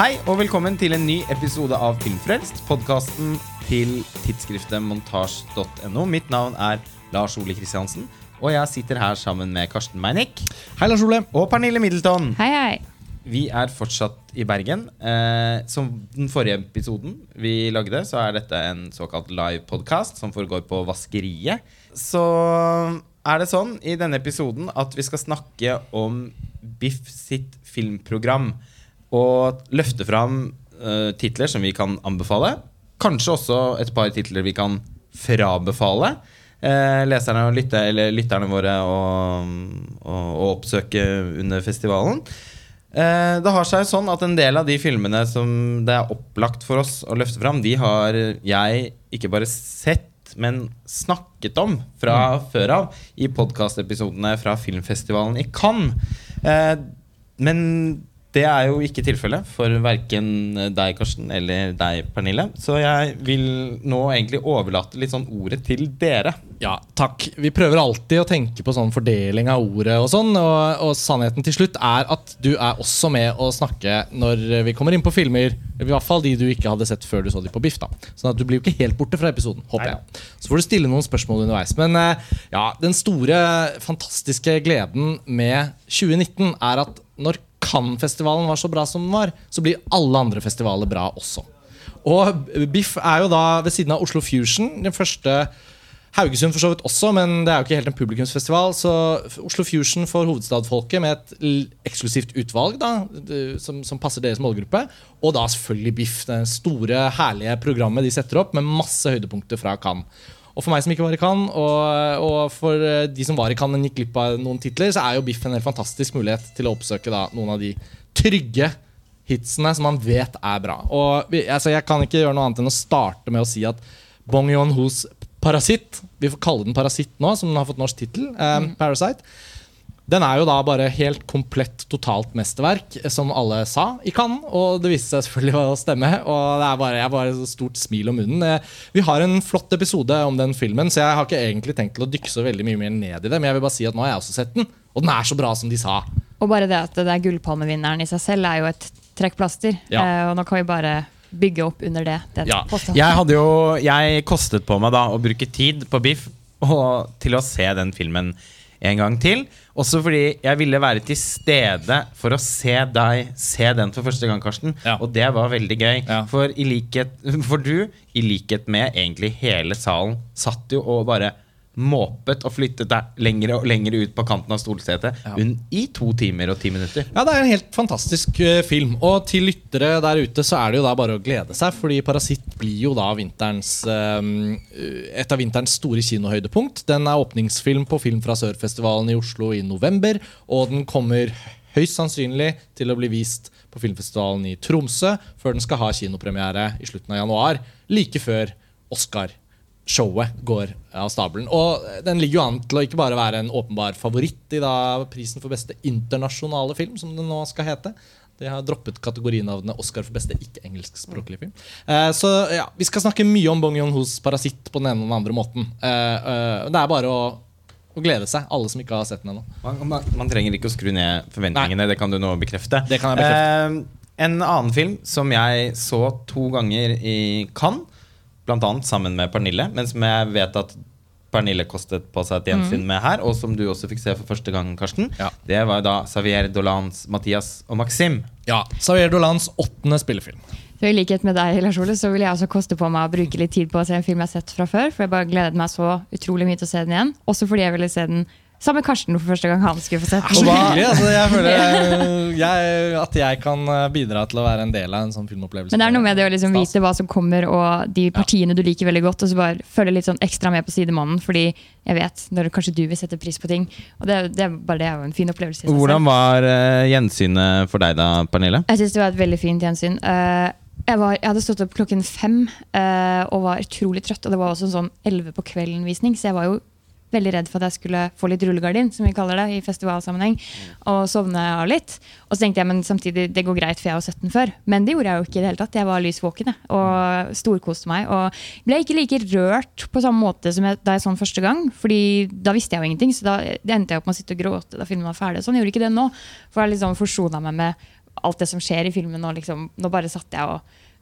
Hei og velkommen til en ny episode av Filmfrelst, podkasten til tidsskriftet montasj.no. Mitt navn er Lars Ole Kristiansen, og jeg sitter her sammen med Karsten Meinick Hei, Lars Ole. og Pernille Middleton. Hei, hei. Vi er fortsatt i Bergen. Eh, som den forrige episoden vi lagde, så er dette en såkalt live podkast som foregår på Vaskeriet. Så er det sånn i denne episoden at vi skal snakke om Biff sitt filmprogram. Og løfte fram uh, titler som vi kan anbefale. Kanskje også et par titler vi kan frabefale. Uh, leserne og lytte, eller lytterne våre å, oppsøke under festivalen. Uh, det har seg sånn at en del av de filmene som det er opplagt for oss å løfte fram, de har jeg ikke bare sett, men snakket om fra før av i podkastepisodene fra filmfestivalen i Cannes. Eh, men det er jo ikke tilfellet for verken deg, Karsten, eller deg, Pernille. Så jeg vil nå egentlig overlate litt sånn ordet til dere. Ja, takk. Vi prøver alltid å tenke på sånn fordeling av ordet og sånn. Og, og sannheten til slutt er at du er også med å snakke når vi kommer inn på filmer. I hvert fall de du ikke hadde sett før du så de på Biff. da Sånn at du blir jo ikke helt borte fra episoden, håper jeg. Så får du stille noen spørsmål underveis. Men eh, ja, den store, fantastiske gleden med 2019 er at når Cannes-festivalen var så bra som den var, så blir alle andre festivaler bra også. Og Biff er jo da ved siden av Oslo Fusion den første Haugesund for så vidt også, men det er jo ikke helt en publikumsfestival. Så Oslo Fusion for hovedstadfolket med et eksklusivt utvalg da, som, som passer deres målgruppe. Og da selvfølgelig Biff, det store, herlige programmet de setter opp med masse høydepunkter fra Cannes. Og for meg som ikke var i Cannes, og, og for eh, de som var i Cannes, men gikk glipp av noen titler, så er jo Biff en helt fantastisk mulighet til å oppsøke da, noen av de trygge hitsene som man vet er bra. Og altså, Jeg kan ikke gjøre noe annet enn å starte med å si at Bong Yon-hos Parasitt, vi får kalle den Parasitt nå, som den har fått norsk tittel, eh, Parasite, den er jo da bare helt komplett totalt mesterverk, eh, som alle sa i Cannes. Og det viste seg selvfølgelig å stemme. Og det er bare, jeg har bare så stort smil om munnen. Eh, Vi har en flott episode om den filmen, så jeg har ikke egentlig tenkt til å dykke så veldig mye mer ned i det. Men jeg vil bare si at nå har jeg også sett den, og den er så bra som de sa. Og bare det at det er gullpalmevinneren i seg selv er jo et trekkplaster. Ja. Eh, og nå kan vi bare bygge opp under det. det Ja. Jeg hadde jo Jeg kostet på meg da å bruke tid på Biff og til å se den filmen en gang til. Også fordi jeg ville være til stede for å se deg se den for første gang, Karsten. Ja. Og det var veldig gøy. Ja. For, i likhet, for du, i likhet med egentlig hele salen, satt jo og bare måpet og flyttet deg lenger og lenger ut på kanten av stolsetet Ja. i to timer og ti minutter. Ja, det er en helt fantastisk uh, film. Og til lyttere der ute så er det jo da bare å glede seg, fordi Parasitt blir jo da vinterens eh, et av vinterens store kinohøydepunkt. Den er åpningsfilm på Film fra Sør-festivalen i Oslo i november, og den kommer høyst sannsynlig til å bli vist på filmfestivalen i Tromsø, før den skal ha kinopremiere i slutten av januar, like før Oscar showet går av stabelen. Og den ligger jo an til å ikke bare være en åpenbar favoritt i da prisen for beste internasjonale film, som det nå skal hete. De har droppet kategorinavnet Oscar for beste ikke-engelskspråklig film. Eh, så ja, Vi skal snakke mye om Bong Joon-hos 'Parasitt' på den ene og den andre måten. Eh, eh, det er bare å, å glede seg, alle som ikke har sett den ennå. Man, man, man trenger ikke å skru ned forventningene, det kan du nå bekrefte. Det kan jeg bekrefte. Eh, en annen film som jeg så to ganger i Cannes, annet sammen med Pernille, men som jeg vet at Pernille kostet på seg et gjensyn med her, og som du også fikk se for første gang, Karsten, Ja. det var da Xavier Dolans, Mathias og Maxim. Ja, Xavier Dolans åttende spillefilm. Så I likhet med deg, Lars Ole, så vil jeg også koste på meg å bruke litt tid på å se en film jeg har sett fra før. For jeg bare gledet meg så utrolig mye til å se den igjen. Også fordi jeg ville se den sammen med Karsten for første gang han skulle få sett Så den. hyggelig. Altså, jeg føler jeg, jeg, at jeg kan eh, bidra til å være en del av en sånn filmopplevelse. Men det er noe med det å liksom vite hva som kommer, og de partiene du liker veldig godt, og så bare følge litt sånn ekstra med på sidemannen, fordi jeg vet når kanskje du vil sette pris på ting. Og det, det, er bare det er jo en fin opplevelse. Hvordan var uh, gjensynet for deg da, Pernille? Jeg syns det var et veldig fint gjensyn. Uh, jeg, var, jeg hadde stått opp klokken fem uh, og var utrolig trøtt. Og det var også en sånn elleve på kvelden-visning, så jeg var jo veldig redd for at jeg skulle få litt rullegardin, som vi kaller det i festivalsammenheng, og sovne av litt. Og så tenkte jeg men samtidig det går greit, for jeg var 17 før. Men det gjorde jeg jo ikke i det hele tatt. Jeg var lys våken og storkoste meg. Og ble ikke like rørt på samme måte som jeg, da jeg så den første gang. fordi da visste jeg jo ingenting, så da det endte jeg opp med å sitte og gråte da filmen var ferdig. Sånn jeg gjorde ikke det nå. For jeg liksom forsona meg med alt det som skjer i filmen. Og liksom, nå bare satt jeg og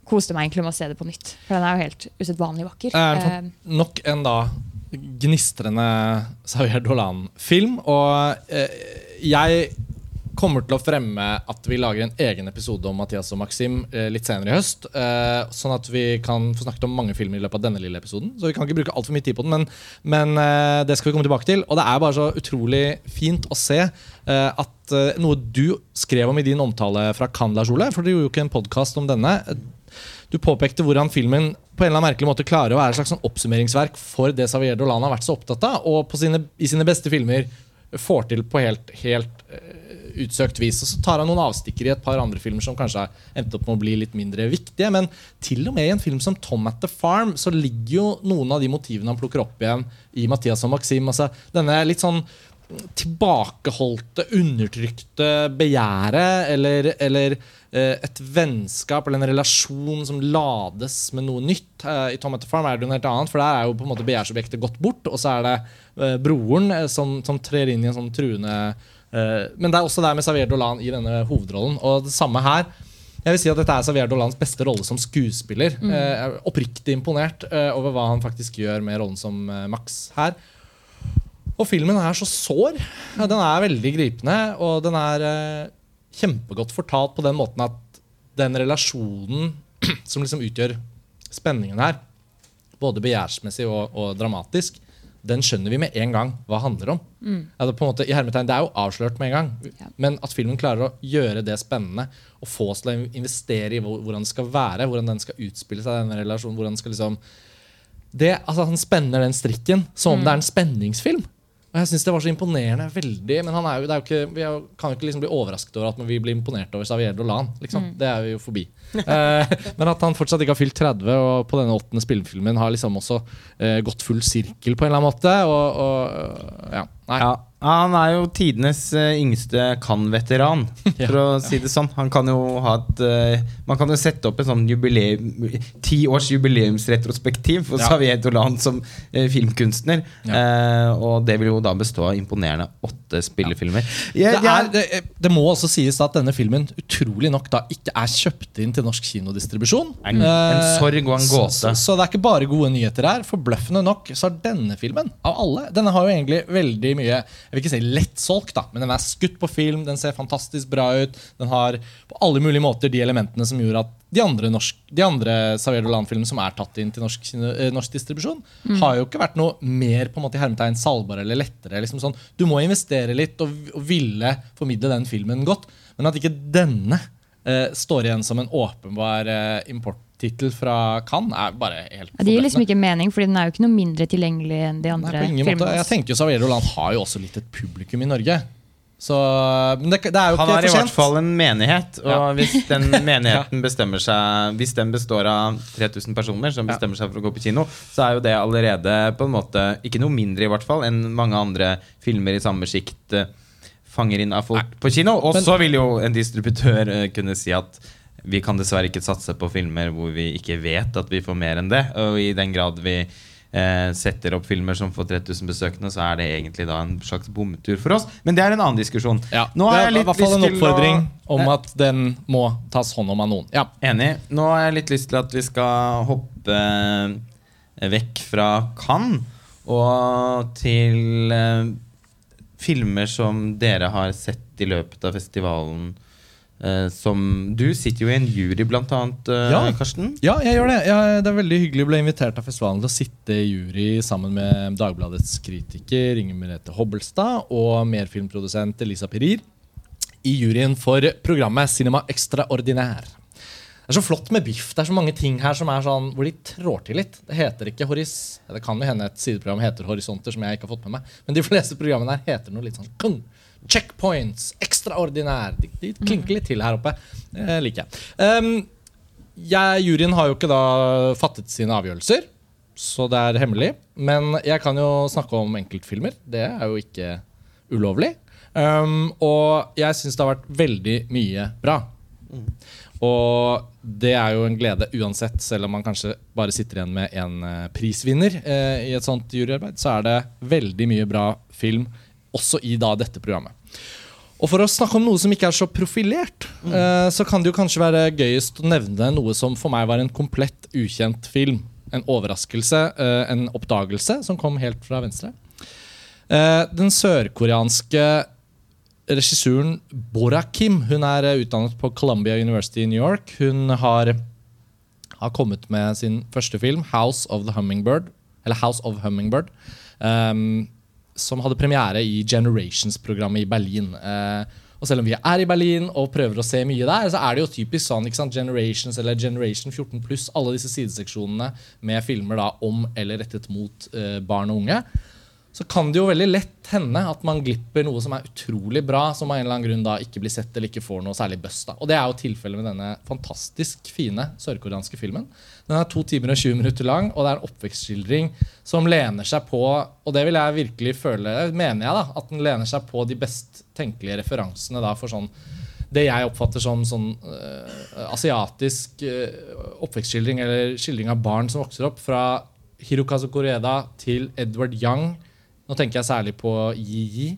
koste meg egentlig med å se det på nytt. For den er jo helt usedvanlig vakker. Er Eh, nok en da gnistrende Xavier Dolan-film. Og eh, jeg kommer til å fremme at vi lager en egen episode om Mathias og Maxim eh, litt senere i høst. Eh, sånn at vi kan få snakket om mange filmer i løpet av denne lille episoden. Så vi kan ikke bruke altfor mye tid på den, men, men det skal vi komme tilbake til. Og det er bare så utrolig fint å se at noe du skrev om i din omtale fra Cannes, Ole, for du gjorde jo ikke en podkast om denne. Du påpekte hvordan filmen på en eller annen merkelig måte klarer å være et slags sånn oppsummeringsverk for det Xavier Dolan har vært så opptatt av, og sine, i sine beste filmer får til på helt, helt eh, utsøkt vis. Og så tar han noen avstikker i et par andre filmer som kanskje har endt opp med å bli litt mindre viktige. Men til og med i en film som Tom at the Farm så ligger jo noen av de motivene han plukker opp igjen i Mathias og Maxim. Altså, denne litt sånn tilbakeholdte, undertrykte begjæret eller, eller et vennskap eller en relasjon som lades med noe nytt. Eh, I Tom etter Farm er det noe helt annet, for der er jo på en måte begjærsobjektet gått bort, og så er det eh, broren eh, som, som trer inn i en sånn truende eh, Men det er også der med Xavier Dolan i denne hovedrollen. Og det samme her. Jeg vil si at Dette er Xavier Dolans beste rolle som skuespiller. Mm. Jeg er oppriktig imponert eh, over hva han faktisk gjør med rollen som eh, Max her. Og filmen er så sår. Den er veldig gripende, og den er eh, kjempegodt fortalt på den måten at den relasjonen som liksom utgjør spenningen her, både begjærsmessig og, og dramatisk, den skjønner vi med en gang hva handler om. Mm. det, er på en måte, i hermetegn, det er jo avslørt med en gang, Ja. men at filmen klarer å gjøre det spennende og få oss til å investere i hvordan det skal være, hvordan den skal utspille seg, denne relasjonen, hvordan den skal liksom det, altså Han spenner den strikken som om det er en spenningsfilm. Og jeg synes Det var så imponerende. veldig, Men han er jo, det er jo ikke, vi er, kan jo ikke liksom bli overrasket over at vi blir imponert over Xavier Dolan. Liksom. Det er vi jo forbi. eh, men at han fortsatt ikke har fylt 30, og på denne åttende spillefilmen har liksom også eh, gått full sirkel på en eller annen måte. Og, og ja, nei. Ja, han er jo tidenes eh, yngste kan-veteran, for å si det sånn. Han kan jo ha et uh, Man kan jo sette opp en sånn jubileum ti års jubileumsretrospektiv for Ja. Xavier Dolan som uh, filmkunstner. Ja. Uh, og det vil jo da bestå av imponerende åtte spillefilmer. Det, er, det, det må også sies at denne filmen utrolig nok da ikke er kjøpt inn til norsk kinodistribusjon. En- en sorg og en så- gåte. Så, så det er ikke bare gode nyheter her. Forbløffende nok så har denne filmen, av alle Denne har jo egentlig veldig mye Jeg vil ikke si lettsolgt, da, men den er skutt på film, den ser fantastisk bra ut. Den har på alle mulige måter de elementene som gjorde at de andre, norsk, de andre Xavier Dolan-filmene som er tatt inn til norsk, eh, norsk distribusjon, har jo ikke vært noe mer på en måte i hermetegn salgbare eller lettere. Liksom sånn, du må investere litt og, og ville formidle den filmen godt, men at ikke denne eh, står igjen som en åpenbar eh, importtittel fra Cannes, er bare helt Ja, det gir liksom ikke mening, fordi den er jo ikke noe mindre tilgjengelig enn de Nei, andre måte. filmene. Jeg tenker jo Xavier Roland har jo også litt et publikum i Norge. Så, men det, det er jo Han ikke er i hvert fall en menighet, og Ja. hvis den menigheten bestemmer seg Hvis den består av 3000 personer som Ja. bestemmer seg for å gå på kino, så er jo det allerede på en måte ikke noe mindre i hvert fall enn mange andre filmer i samme sjikt eh, fanger inn av folk på kino. Og så vil jo en distributør eh, kunne si at vi kan dessverre ikke satse på filmer hvor vi ikke vet at vi får mer enn det. Og i den grad vi eh, setter opp filmer som får 3000 besøkende, så er det egentlig da en slags bomtur for oss. Men det er en annen diskusjon. Ja, Nå det har er jeg i litt hvert fall en til å- om at den må tas hånd om av noen. Ja. Enig. Nå har jeg litt lyst til at vi skal hoppe eh, vekk fra Cannes og til eh, filmer som dere har sett i løpet av festivalen. Eh, som Du sitter jo i en jury, blant annet, uh, Ja. Karsten. Ja, jeg gjør det. Jeg, det er veldig hyggelig å bli invitert av festivalen til å sitte i jury sammen med Dagbladets kritiker Inger Merete Hobbelstad og merfilmprodusent Elisa Perir i juryen for programmet Cinema Extraordinær. Det er så flott med biff. Det er så mange ting her som er sånn hvor de trår til litt. Det heter ikke Horis... Det kan jo hende et sideprogram heter Horisonter, som jeg ikke har fått med meg. Men de fleste programmene her heter noe litt sånn. Checkpoints, ekstraordinær. De, de klinker litt til her oppe. Det liker jeg. Um, jeg, juryen har jo ikke da fattet sine avgjørelser, så det er hemmelig. Men jeg kan jo snakke om enkeltfilmer. Det er jo ikke ulovlig. Um, og jeg syns det har vært veldig mye bra. Og det er jo en glede uansett, selv om man kanskje bare sitter igjen med en eh, prisvinner eh, i et sånt juryarbeid, så er det veldig mye bra film også i da dette programmet. Og for å snakke om noe som ikke er så profilert, eh, så kan det jo kanskje være gøyest å nevne noe som for meg var en komplett ukjent film. En overraskelse, eh, en oppdagelse, som kom helt fra venstre. Eh, den sørkoreanske regissøren Bora Kim hun er utdannet på Columbia University i New York. Hun har, har kommet med sin første film, 'House of the Hummingbird'. Eller House of Hummingbird. ehm, som hadde premiere i Generations-programmet i Berlin. Eh, og selv om vi er i Berlin og prøver å se mye der, så er det jo typisk sånn ikke sant? Generations eller Generation 14 pluss, alle disse sideseksjonene med filmer da om eller rettet mot eh, barn og unge så kan det jo veldig lett hende at man glipper noe som er utrolig bra, som av en eller annen grunn da ikke blir sett eller ikke får noe særlig buzz. Og det er jo tilfellet med denne fantastisk fine sørkoreanske filmen. Den er to timer og 20 minutter lang, og det er en oppvekstskildring som lener seg på Og det vil jeg virkelig føle, mener jeg, da, at den lener seg på de best tenkelige referansene da for sånn det jeg oppfatter som sånn uh, asiatisk uh, oppvekstskildring, eller skildring av barn som vokser opp, fra Hirokazu Koreda til Edward Young. Nå tenker jeg særlig på Yi-Yi.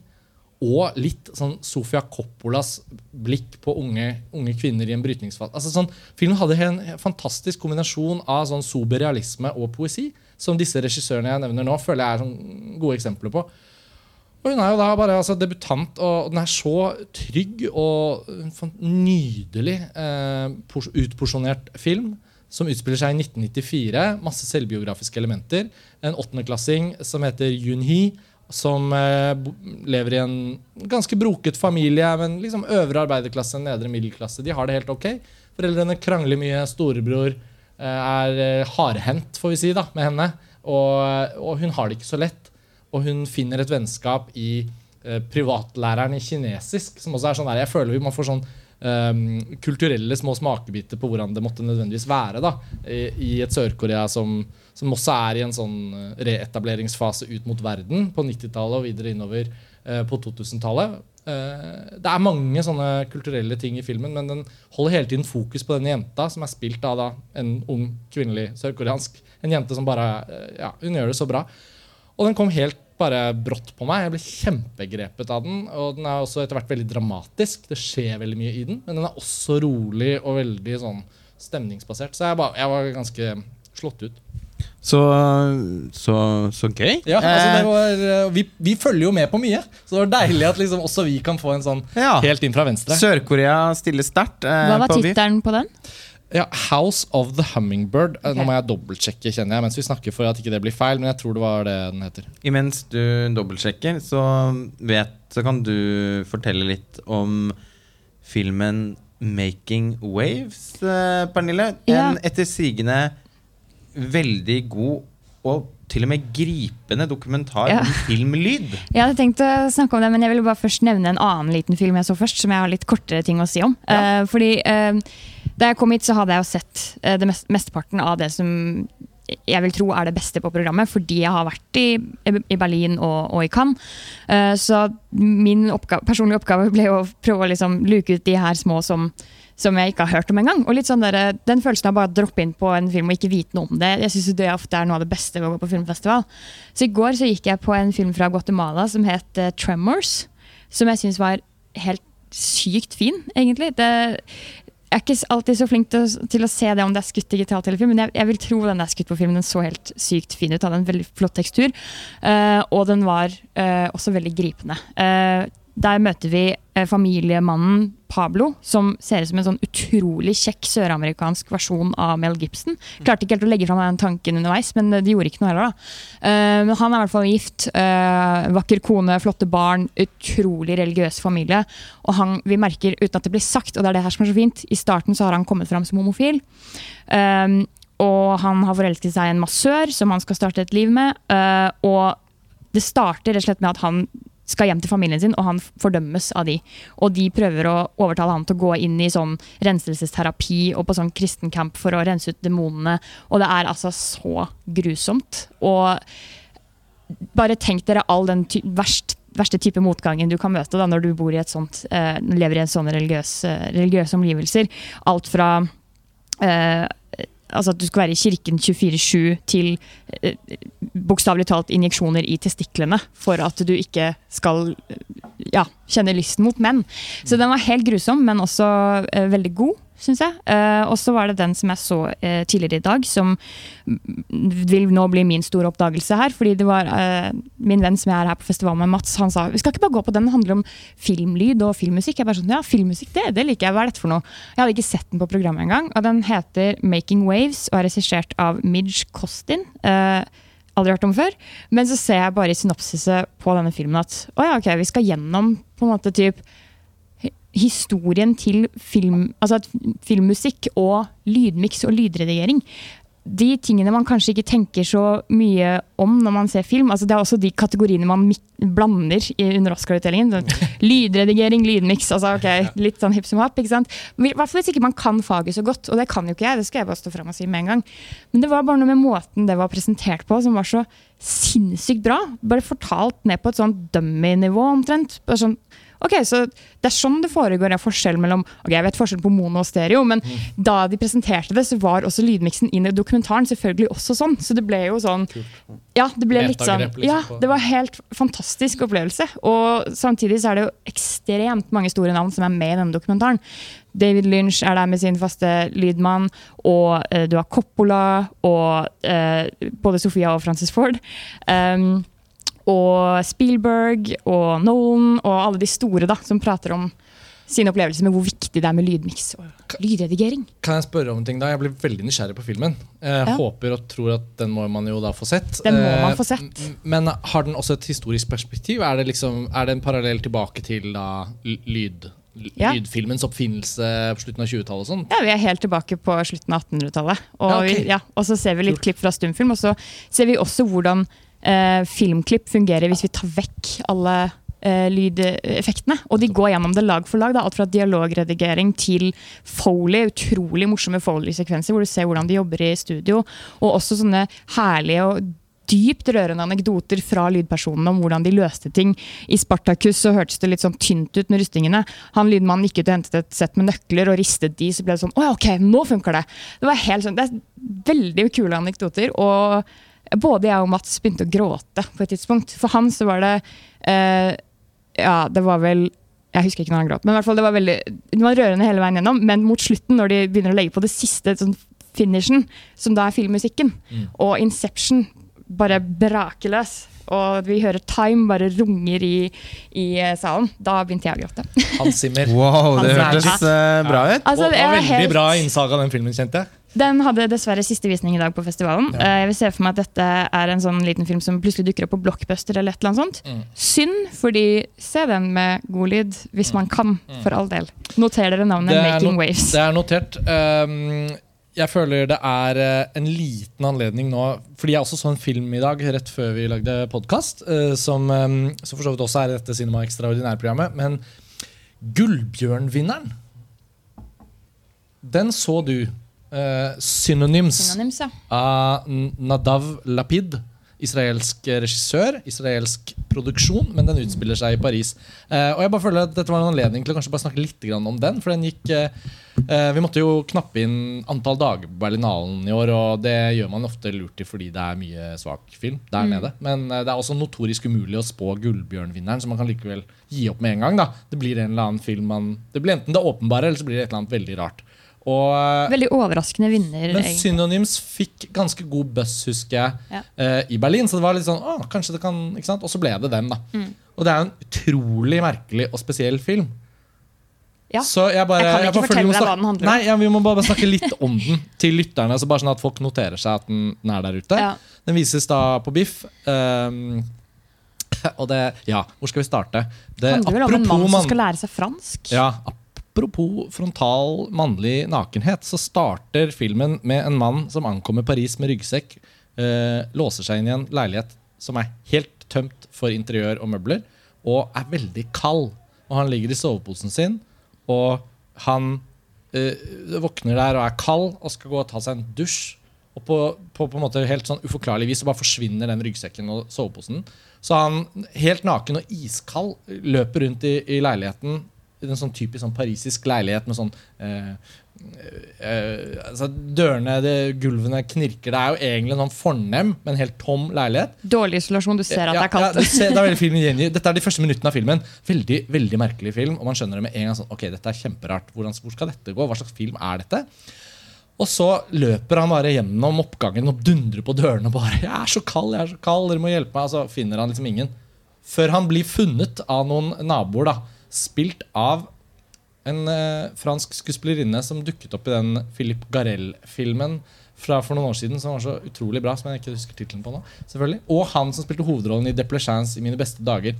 Og litt sånn Sofia Coppolas blikk på unge, unge kvinner i en brytningsfase. Altså sånn, filmen hadde en fantastisk kombinasjon av sånn sober realisme og poesi, som disse regissørene jeg nevner nå, føler jeg er sånn gode eksempler på. Og Hun er jo da bare altså, debutant, og den er så trygg og nydelig eh, utporsjonert film som utspiller seg i 1994. Masse selvbiografiske elementer. En åttendeklassing som heter Yun-Hee, som eh, lever i en ganske broket familie, men liksom øvre arbeiderklasse, nedre middelklasse. De har det helt ok. Foreldrene krangler mye. Storebror eh, er eh, hardhendt, får vi si, da, med henne. Og, og hun har det ikke så lett. Og hun finner et vennskap i privatlæreren i kinesisk, som også er sånn der, Jeg føler vi må få sånn kulturelle små smakebiter på hvordan det måtte nødvendigvis være da, i, et Sør-Korea som, som også er i en sånn eh, reetableringsfase ut mot verden på 90-tallet og videre innover eh, på 2000-tallet. Eh, det er mange sånne kulturelle ting i filmen, men den holder hele tiden fokus på denne jenta, som er spilt av da, en ung kvinnelig sørkoreansk. En jente som bare Ja, hun gjør det så bra. Og den kom helt bare brått på meg. Jeg ble kjempegrepet av den. Og den er også etter hvert veldig dramatisk. Det skjer veldig mye i den. Men den er også rolig og veldig sånn stemningsbasert. Så jeg, bare, jeg var ganske slått ut. Så, så, så gøy. Ja, altså det Eh, var, eh, vi, vi følger jo med på mye, så det var deilig at liksom også vi kan få en sånn ja. helt inn fra venstre. Sør-Korea stiller sterkt. eh, Hva var tittelen på den? Ja, House of the Hummingbird. Okay. Nå må jeg dobbeltsjekke kjenner jeg, mens vi snakker for at ikke det blir feil, men jeg tror det var det den heter. Imens du dobbeltsjekker, så, vet, så kan du fortelle litt om filmen 'Making Waves', eh, Pernille. Ja. En etter sigende veldig god og til og med gripende dokumentar Ja. om filmlyd. Jeg hadde tenkt å snakke om det, men jeg ville bare først nevne en annen liten film jeg så først, som jeg har litt kortere ting å si om. Ja. Uh, fordi uh, da jeg kom hit, så hadde jeg jo sett uh, det mest, mesteparten av det som jeg vil tro er det beste på programmet, fordi jeg har vært i, i Berlin og, og i Cannes. Så min oppgave, personlige oppgave ble å prøve å liksom luke ut de her små som, som jeg ikke har hørt om engang. Og litt sånn der, den følelsen av bare å droppe inn på en film og ikke vite noe om det, jeg synes det ofte er noe av det beste ved å gå på filmfestival. Så i går så gikk jeg på en film fra Guatemala som het eh, Tremors, som jeg syns var helt sykt fin, egentlig. Det, jeg er ikke alltid så flink til å, til å se det om det er skutt digitalt eller film, men jeg, jeg vil tro den er skutt på film. Den så helt sykt fin ut, hadde en veldig flott tekstur. Uh, og den var uh, også veldig gripende. Eh, der møter vi eh, familiemannen Pablo, som ser ut som en sånn utrolig kjekk søramerikansk versjon av Mel Gibson. Klarte ikke helt å legge fram den tanken underveis, men det gjorde ikke noe heller. da. Eh, men han er i hvert fall gift. eh, vakker kone, flotte barn, utrolig religiøs familie. Og han, vi merker, uten at det blir sagt, og det er det her som er så fint, i starten så har han kommet fram som homofil. Og han har forelsket seg i en massør som han skal starte et liv med. eh, og det starter rett og slett med at han skal hjem til familien sin, og han fordømmes av de. Og de prøver å overtale han til å gå inn i sånn renselsesterapi og på sånn kristencamp for å rense ut demonene. Og det er altså så grusomt. Og bare tenk dere all den ty verst, verste type motgangen du kan møte da, når du i sånt, eh, lever i en sånn religiøs, eh, religiøse omgivelser. Alt fra eh, altså at du skal være i kirken 24-7 til eh, bokstavelig talt injeksjoner i testiklene for at du ikke skal eh, ja, kjenne lysten mot menn. Så den var helt grusom, men også eh, veldig god, syns jeg. Eh, og så var det den som jeg så eh, tidligere i dag, som vil nå bli min store oppdagelse her. Fordi det var eh, min venn som jeg er her på festivalen med, Mats, han sa vi skal ikke bare gå på den, den handler om filmlyd og filmmusikk. Jeg bare sånn, ja, filmmusikk, det, det liker jeg. Hva er dette for noe? Jeg hadde ikke sett den på programmet engang. Og den heter Making Waves og er regissert av Midge Costin. Uh, aldri hørt om før. Men så ser jeg bare i synopsiset på denne filmen at å ja, ok, vi skal gjennom på en måte typ historien til film, altså filmmusikk og lydmiks og lydredigering. De tingene man kanskje ikke tenker så mye om når man ser film. altså Det er også de kategoriene man blander i, under Oscar-utdelingen. Lydredigering, lydmiks. altså ok, Litt sånn hipp som happ. ikke sant? I hvert fall hvis ikke man kan faget så godt, og det kan jo ikke jeg. det skal jeg bare stå frem og si med en gang. Men det var bare noe med måten det var presentert på som var så sinnssykt bra. Bare fortalt ned på et sånn dummy-nivå omtrent. Bare sånn, ok, så Det er sånn det foregår, en forskjell mellom ok, Jeg vet forskjell på mono og stereo, men da de presenterte det, så var også lydmiksen inn i dokumentaren selvfølgelig også sånn. Så det ble jo sånn Ja, det ble litt sånn liksom, Ja, det var helt fantastisk opplevelse. Og samtidig så er det jo ekstremt mange store navn som er med i denne dokumentaren. David Lynch er der med sin faste lydmann, og eh, du har Coppola og eh, både Sofia og Francis Ford. Um, og Spielberg og Nolan og alle de store da, som prater om sine opplevelser med hvor viktig det er med lydmiks og lydredigering. Kan jeg spørre om en ting da? Jeg blir veldig nysgjerrig på filmen. Jeg Ja. håper og tror at den må man jo da få sett. Den må man Eh, få sett. Men har den også et historisk perspektiv? Er det, liksom, er det en parallell tilbake til da lyd, Ja. lydfilmens oppfinnelse på slutten av 20-tallet og sånt? Ja, Vi er helt tilbake på slutten av 1800-tallet. Og, Ja, okay. ja, og så ser vi litt klipp fra stumfilm, og så ser vi også hvordan eh, filmklipp fungerer hvis vi tar vekk alle eh, lydeffektene. Og de går gjennom det lag for lag. Da. Alt fra dialogredigering til Foley. Utrolig morsomme Foley-sekvenser hvor du ser hvordan de jobber i studio. Og også sånne herlige og dypt rørende anekdoter fra lydpersonene om hvordan de løste ting. I Spartacus så hørtes det litt sånn tynt ut med rustingene. Han lydmannen gikk ut og hentet et sett med nøkler og ristet de, så ble det sånn Å ja, ok, nå funker det! Det var helt sånn, det er veldig kule anekdoter. Og både jeg og Mats begynte å gråte på et tidspunkt. For han så var det eh, Ja, det var vel jeg husker ikke når han gråt, men i hvert fall det var veldig det var rørende hele veien gjennom. Men mot slutten, når de begynner å legge på det siste sånn finishen, som da er filmmusikken, og Inception bare braker løs, og vi hører Time bare runger i, i eh, salen, da begynte jeg å gråte. Hans Zimmer. Wow, det hørtes eh, bra ut. Altså, og, og veldig helt- bra innsaga den filmen, kjente jeg. Den hadde dessverre siste visning i dag på festivalen. Ja. Jeg vil se for meg at dette er en sånn liten film som plutselig dukker opp på Blockbuster eller et eller annet sånt. Mm. Synd, fordi se den med god lyd, hvis man kan, for all del. Noter dere navnet Mm. Det Making no- Waves. Det er notert. Um, jeg føler det er eh, en liten anledning nå Fordi jeg også så en film i dag rett før vi lagde podkast, som, um, som for så vidt også er dette Cinema Extraordinær-programmet. Men Gullbjørnvinneren, den så du. Eh, Synonyms Synonyms, ja. av Nadav Lapid. Israelsk regissør, israelsk produksjon, men den utspiller seg i Paris. Uh, og jeg bare føler at Dette var en anledning til å kanskje bare snakke litt grann om den. For den gikk eh, Vi måtte jo knappe inn antall dager på Berlinalen i år, og det gjør man ofte lurt i fordi det er mye svak film der nede. Men det er også notorisk umulig å spå Gullbjørnvinneren, så man kan likevel gi opp med en gang. da Det blir en eller annen film man Det blir enten det åpenbare, eller så blir det et eller annet veldig rart. Og eh, Veldig overraskende vinner. men egentlig. Synonyms fikk ganske god buzz, husker jeg, Ja. uh, i Berlin. Så det var litt sånn, å, kanskje det kan, ikke sant? Og så ble det den, da. Mm. Og det er jo en utrolig merkelig og spesiell film. Ja. Så jeg, bare, Jeg kan ikke bare fortelle deg hva den handler om. Nei, ja, Vi må bare snakke litt om den til lytterne, så bare sånn at folk noterer seg at den, den er der ute. Ja. Den vises da på Biff. Um, og det Ja, hvor skal vi starte? Det, handler vel om en mann som skal lære seg fransk. ja, Apropos frontal mannlig nakenhet, så starter filmen med en mann som ankommer Paris med ryggsekk, eh, låser seg inn i en leilighet som er helt tømt for interiør og møbler, og er veldig kald. Og han ligger i soveposen sin, og han eh, våkner der og er kald og skal gå og ta seg en dusj. Og på, på, på en måte helt sånn uforklarlig vis så bare forsvinner den ryggsekken og soveposen. Så han helt naken og iskald løper rundt i, i leiligheten en sånn typisk sånn parisisk leilighet med sånn eh, eh, altså Dørene, det, gulvene knirker. Det er jo egentlig en sånn fornem, men helt tom leilighet. Dårlig isolasjon. Du ser at det er kaldt. Ja, det, det er veldig filmen. Dette er de første minuttene av filmen. Veldig veldig merkelig film. Og man skjønner det med en gang. sånn, ok, dette er kjemperart. Hvordan, hvor skal dette gå? Hva slags film er dette? Og så løper han bare gjennom oppgangen og dundrer på dørene. og bare, 'Jeg er så kald, jeg er så kald, dere må hjelpe meg.' Og så finner han liksom ingen. Før han blir funnet av noen naboer, da, spilt av en eh, fransk skuespillerinne som dukket opp i den Philip Garel-filmen fra for noen år siden som var så utrolig bra, som jeg ikke husker tittelen på nå. selvfølgelig. Og han som spilte hovedrollen i Deplechance i mine beste dager.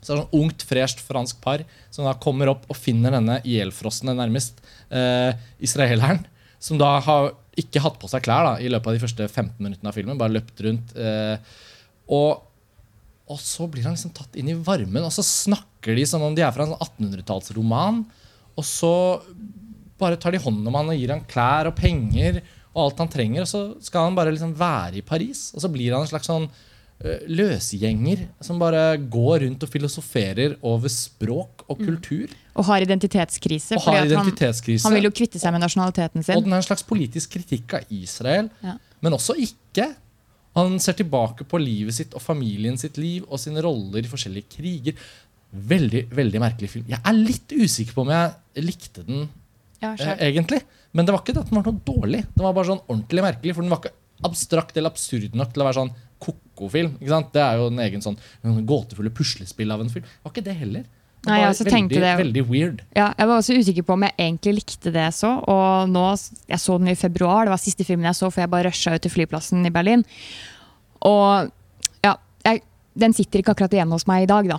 Så det er sånn ungt, fresht fransk par som da kommer opp og finner denne ihjelfrosne, nærmest, eh, israeleren. Som da har ikke hatt på seg klær da, i løpet av de første 15 minuttene av filmen. Bare løpt rundt. Eh, og, og så blir han liksom tatt inn i varmen, og så snakker de som om de er fra en sånn 1800-tallsroman. Og så bare tar de hånd om han og gir han klær og penger og alt han trenger. Og så skal han bare liksom være i Paris. Og så blir han en slags sånn eh, løsgjenger som bare går rundt og filosoferer over språk og kultur. Og har identitetskrise. Og har at han, identitetskrise. han vil jo kvitte seg med nasjonaliteten sin. Og den er en slags politisk kritikk av Israel, Ja. men også ikke. Han ser tilbake på livet sitt og familien sitt liv og sine roller i forskjellige kriger. Veldig veldig merkelig film. Jeg er litt usikker på om jeg likte den Ja, eh, egentlig. Men det var ikke det at den var noe dårlig. Den var bare sånn ordentlig merkelig, for den var ikke abstrakt eller absurd nok til å være sånn ko-ko-film. Det er jo en egen sånn gåtefulle puslespill av en film. Det var ikke det heller. Det Nei, jeg også veldig, tenkte det. veldig weird. Ja, jeg var også usikker på om jeg egentlig likte det jeg så. Og nå, Jeg så den i februar, det var siste filmen jeg så, for jeg bare rusha ut til flyplassen i Berlin. Og ja, jeg, den sitter ikke akkurat igjen hos meg i dag, da.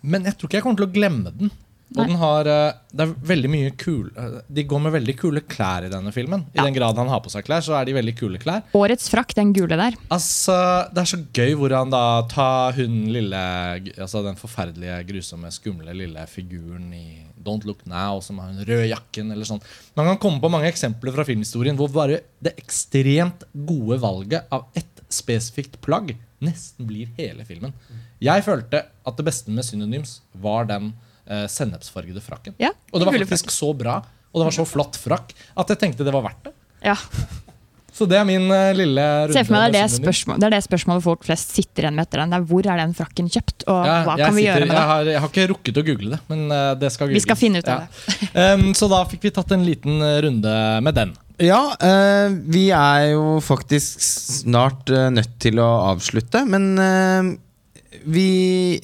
Men jeg tror ikke jeg kommer til å glemme den. Og den har, eh, det er veldig mye kul eh, De går med veldig kule klær i denne filmen. I Ja. den grad han har på seg klær, så er de veldig kule klær. Årets frakk, den gule der. Altså, Det er så gøy hvor han da tar hun lille Altså den forferdelige, grusomme, skumle lille figuren i Don't Look Now, som har den røde jakken eller sånn. Man kan komme på mange eksempler fra filmhistorien hvor bare det ekstremt gode valget av ett spesifikt plagg nesten blir hele filmen. Jeg følte at det beste med Synonyms var den eh, sennepsfargede frakken. Ja, Og det var faktisk så bra, og det var så flott frakk, at jeg tenkte det var verdt det. Ja, Så det er min uh, lille runde. Se for meg det er, det, det er det spørsmålet folk flest sitter igjen med etter den. Det er hvor er den frakken kjøpt, og Ja, hva jeg kan vi sitter- gjøre med jeg det? har, jeg har ikke rukket å google det, men uh, det skal Vi skal finne ut av Ja. Um, så da fikk vi tatt en liten eh, runde med den. Ja, uh, vi er jo faktisk snart nødt til å avslutte, men vi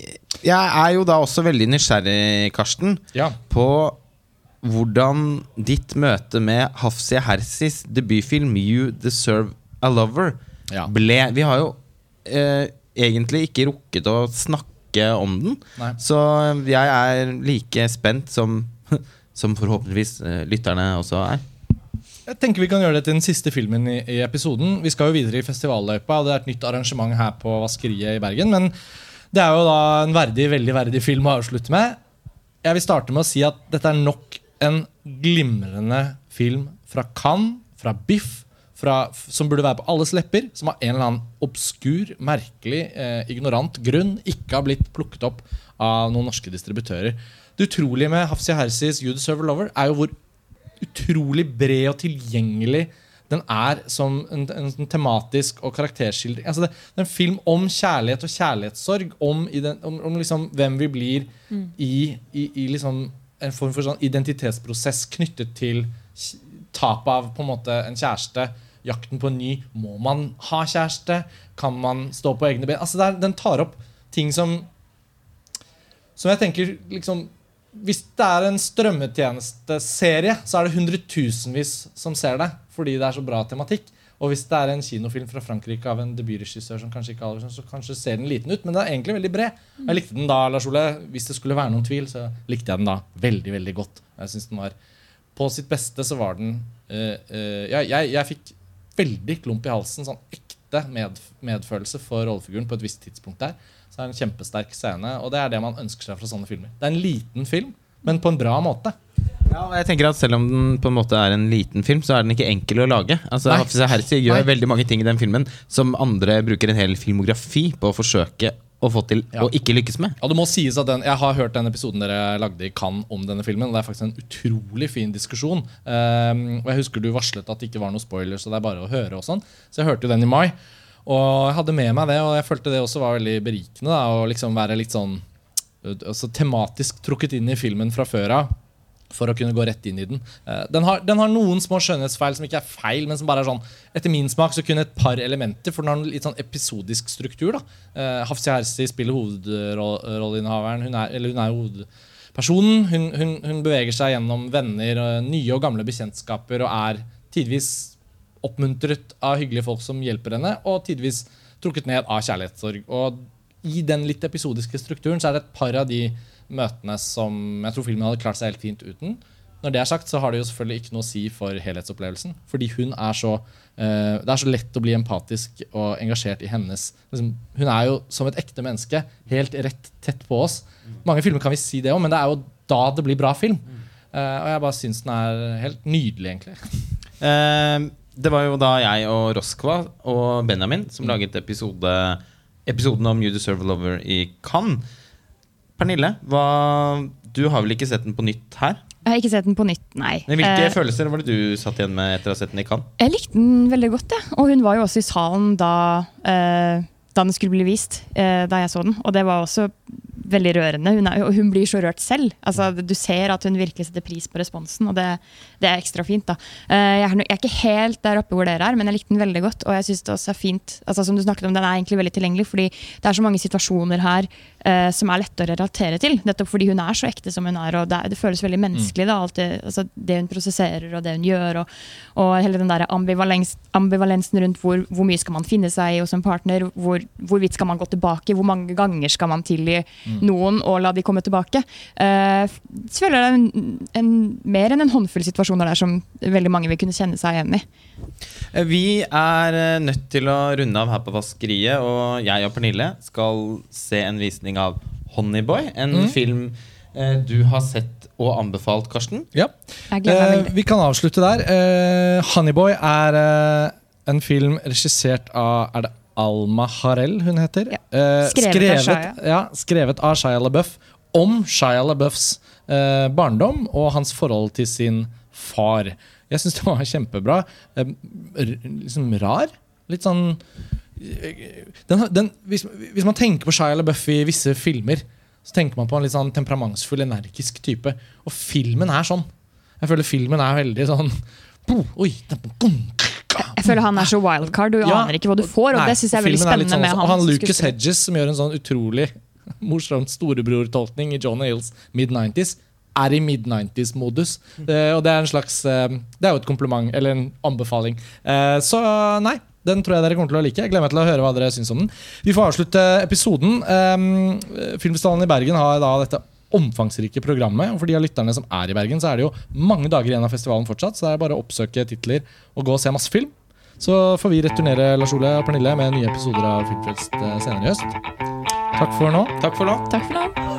Jeg er jo da også veldig nysgjerrig, Karsten, Ja. på hvordan ditt møte med Hafsia Hersis debutfilm 'You Deserve a Lover' Ja. ble Vi har jo eh, egentlig ikke rukket å snakke om den, Nei. så jeg er like spent som, som forhåpentligvis eh, lytterne også er. Jeg tenker Vi kan gjøre det til den siste filmen i, i episoden. Vi skal jo videre i festivalløypa, og det er et nytt arrangement her på Vaskeriet i Bergen. Men det er jo da en verdig, veldig verdig film å avslutte med. Jeg vil starte med å si at dette er nok en glimrende film fra Cannes, fra Biff, fra, som burde være på alles lepper, som av en eller annen obskur, merkelig, eh, ignorant grunn ikke har blitt plukket opp av noen norske distributører. Det utrolige med Hafsi Hersis You Deserve Lover er jo hvor utrolig bred og tilgjengelig den er som en, en, tematisk og karakterskildring. Altså det, det er en film om kjærlighet og kjærlighetssorg, om, den, om, om liksom hvem vi blir i, i, i liksom en form for sånn identitetsprosess knyttet til tapet av på en måte en kjæreste, jakten på en ny. Må man ha kjæreste? Kan man stå på egne ben? Altså det er, den tar opp ting som som jeg tenker liksom Hvis det er en strømmetjenesteserie, så er det hundretusenvis som ser det. Fordi det er så bra tematikk. Og hvis det er en kinofilm fra Frankrike av en debutregissør som kanskje ikke alle, så kanskje ser den liten ut, men den er egentlig veldig bred. Jeg likte den da, Lars Ole. Hvis det skulle være noen tvil, så likte jeg den da veldig, veldig godt. Jeg synes den var På sitt beste så var den eh, eh, jeg, jeg, jeg fikk veldig klump i halsen. Sånn ekte med, medfølelse for rollefiguren på et visst tidspunkt der. Så er det en kjempesterk scene, og det er det man ønsker seg fra sånne filmer. Det er en liten film, men på en bra måte. Ja, og jeg tenker at Selv om den på en måte er en liten film, så er den ikke enkel å lage. Altså, Hafiz Herzi gjør Nei. veldig mange ting i den filmen som andre bruker en hel filmografi på å forsøke å få til Ja. å ikke lykkes med. Ja, det må sies at den, Jeg har hørt den episoden dere lagde i Cannes om denne filmen. og Det er faktisk en utrolig fin diskusjon. Um, og Jeg husker du varslet at det ikke var noen spoilers, så det er bare å høre. og sånn Så jeg hørte jo den i mai. Og jeg hadde med meg det, og jeg følte det også var veldig berikende. da, Å liksom være litt sånn altså, tematisk trukket inn i filmen fra før av. For å kunne gå rett inn i den. Eh, den, har, den har noen små skjønnhetsfeil som ikke er feil, men som bare er sånn Etter min smak så kunne et par elementer, for den har en litt sånn episodisk struktur. da uh, Hafsi Hersi spiller hovedrolleinnehaveren. Hun er, eller hun er hovedpersonen. Hun, hun, hun beveger seg gjennom venner, eh, nye og gamle bekjentskaper, og er tidvis oppmuntret av hyggelige folk som hjelper henne, og tidvis trukket ned av kjærlighetssorg. Og i den litt episodiske strukturen så er det et par av de møtene som jeg tror filmen hadde klart seg helt fint uten. Når det er sagt, så har det jo selvfølgelig ikke noe å si for helhetsopplevelsen. Fordi hun er så uh, Det er så lett å bli empatisk og engasjert i hennes liksom, Hun er jo som et ekte menneske, helt rett tett på oss. Mange filmer kan vi si det om, men det er jo da det blir bra film. Uh, og jeg bare syns den er helt nydelig, egentlig. Uh, det var jo da jeg og Roskva og Benjamin som laget episode, episoden om You Deserve a Lover i Cannes. Pernille, hva, du har vel ikke sett den på nytt her? Jeg har ikke sett den på nytt, nei. Men hvilke Eh, følelser var det du satt igjen med etter å ha sett den i Cannes? Jeg likte den veldig godt, jeg. Og hun var jo også i salen da, eh, da den skulle bli vist, eh, da jeg så den. Og det var også veldig rørende. Hun, er, og hun blir så rørt selv. Altså, du ser at hun virkelig setter pris på responsen, og det, det er ekstra fint. da. Eh, jeg, er, jeg er ikke helt der oppe hvor dere er, men jeg likte den veldig godt. Og jeg synes det også er fint, altså som du snakket om, den er egentlig veldig tilgjengelig, fordi det er så mange situasjoner her eh, som er lette å relatere til. Nettopp fordi hun er så ekte som hun er, og det, det føles veldig menneskelig. da, det, altså, det hun prosesserer og det hun gjør, og, og hele den der ambivalens, ambivalensen rundt hvor, hvor mye skal man finne seg i hos en partner, hvor, hvorvidt skal man gå tilbake, hvor mange ganger skal man tilgi noen og la de komme tilbake. Eh, så føler jeg det er en, en, mer enn en håndfull situasjoner der som veldig mange vil kunne kjenne seg igjen i. Eh, Vi er eh, nødt til å runde av her på Vaskeriet, og jeg og Pernille skal se en visning av Honeyboy. En film eh, du har sett og anbefalt, Karsten. Ja. Eh, vi kan avslutte der. Eh, 'Honeyboy' er eh, en film regissert av Er det Alma Harel hun heter? Ja. Eh, Skrevet av Shia. ja, skrevet av LaBeouf om Shia LaBeoufs eh, barndom og hans forhold til sin far. Jeg syns det var kjempebra. Liksom rar. Litt sånn den, den, hvis, hvis man tenker på Shia LaBeouf i visse filmer, så tenker man på en litt sånn temperamentsfull, energisk type. Og filmen er sånn. Jeg føler filmen er veldig sånn Oi, Jeg føler han er så wildcard, du Ja, aner ikke hva du får. Og Nei, det synes jeg er veldig spennende er sånn med han. Og han Lucas. Hedges, som gjør en sånn utrolig morsom storebror-tolkning i John Hills mid-90s, er i mid-90s-modus. og det er en slags eh, Det er jo et kompliment, eller en anbefaling. Eh, så nei. Den tror jeg dere kommer til å like. Jeg gleder meg til å høre hva dere syns om den. Vi får avslutte episoden. Um, Filmfestivalen i Bergen har da dette omfangsrike programmet. Og for de av lytterne som er i Bergen, så er det jo mange dager igjen av festivalen fortsatt. Så det er bare å oppsøke titler og gå og se masse film. Så får vi returnere Lars Ole og Pernille med nye episoder av Filmfest eh, senere i høst. Takk for nå. Takk for nå. Takk for nå.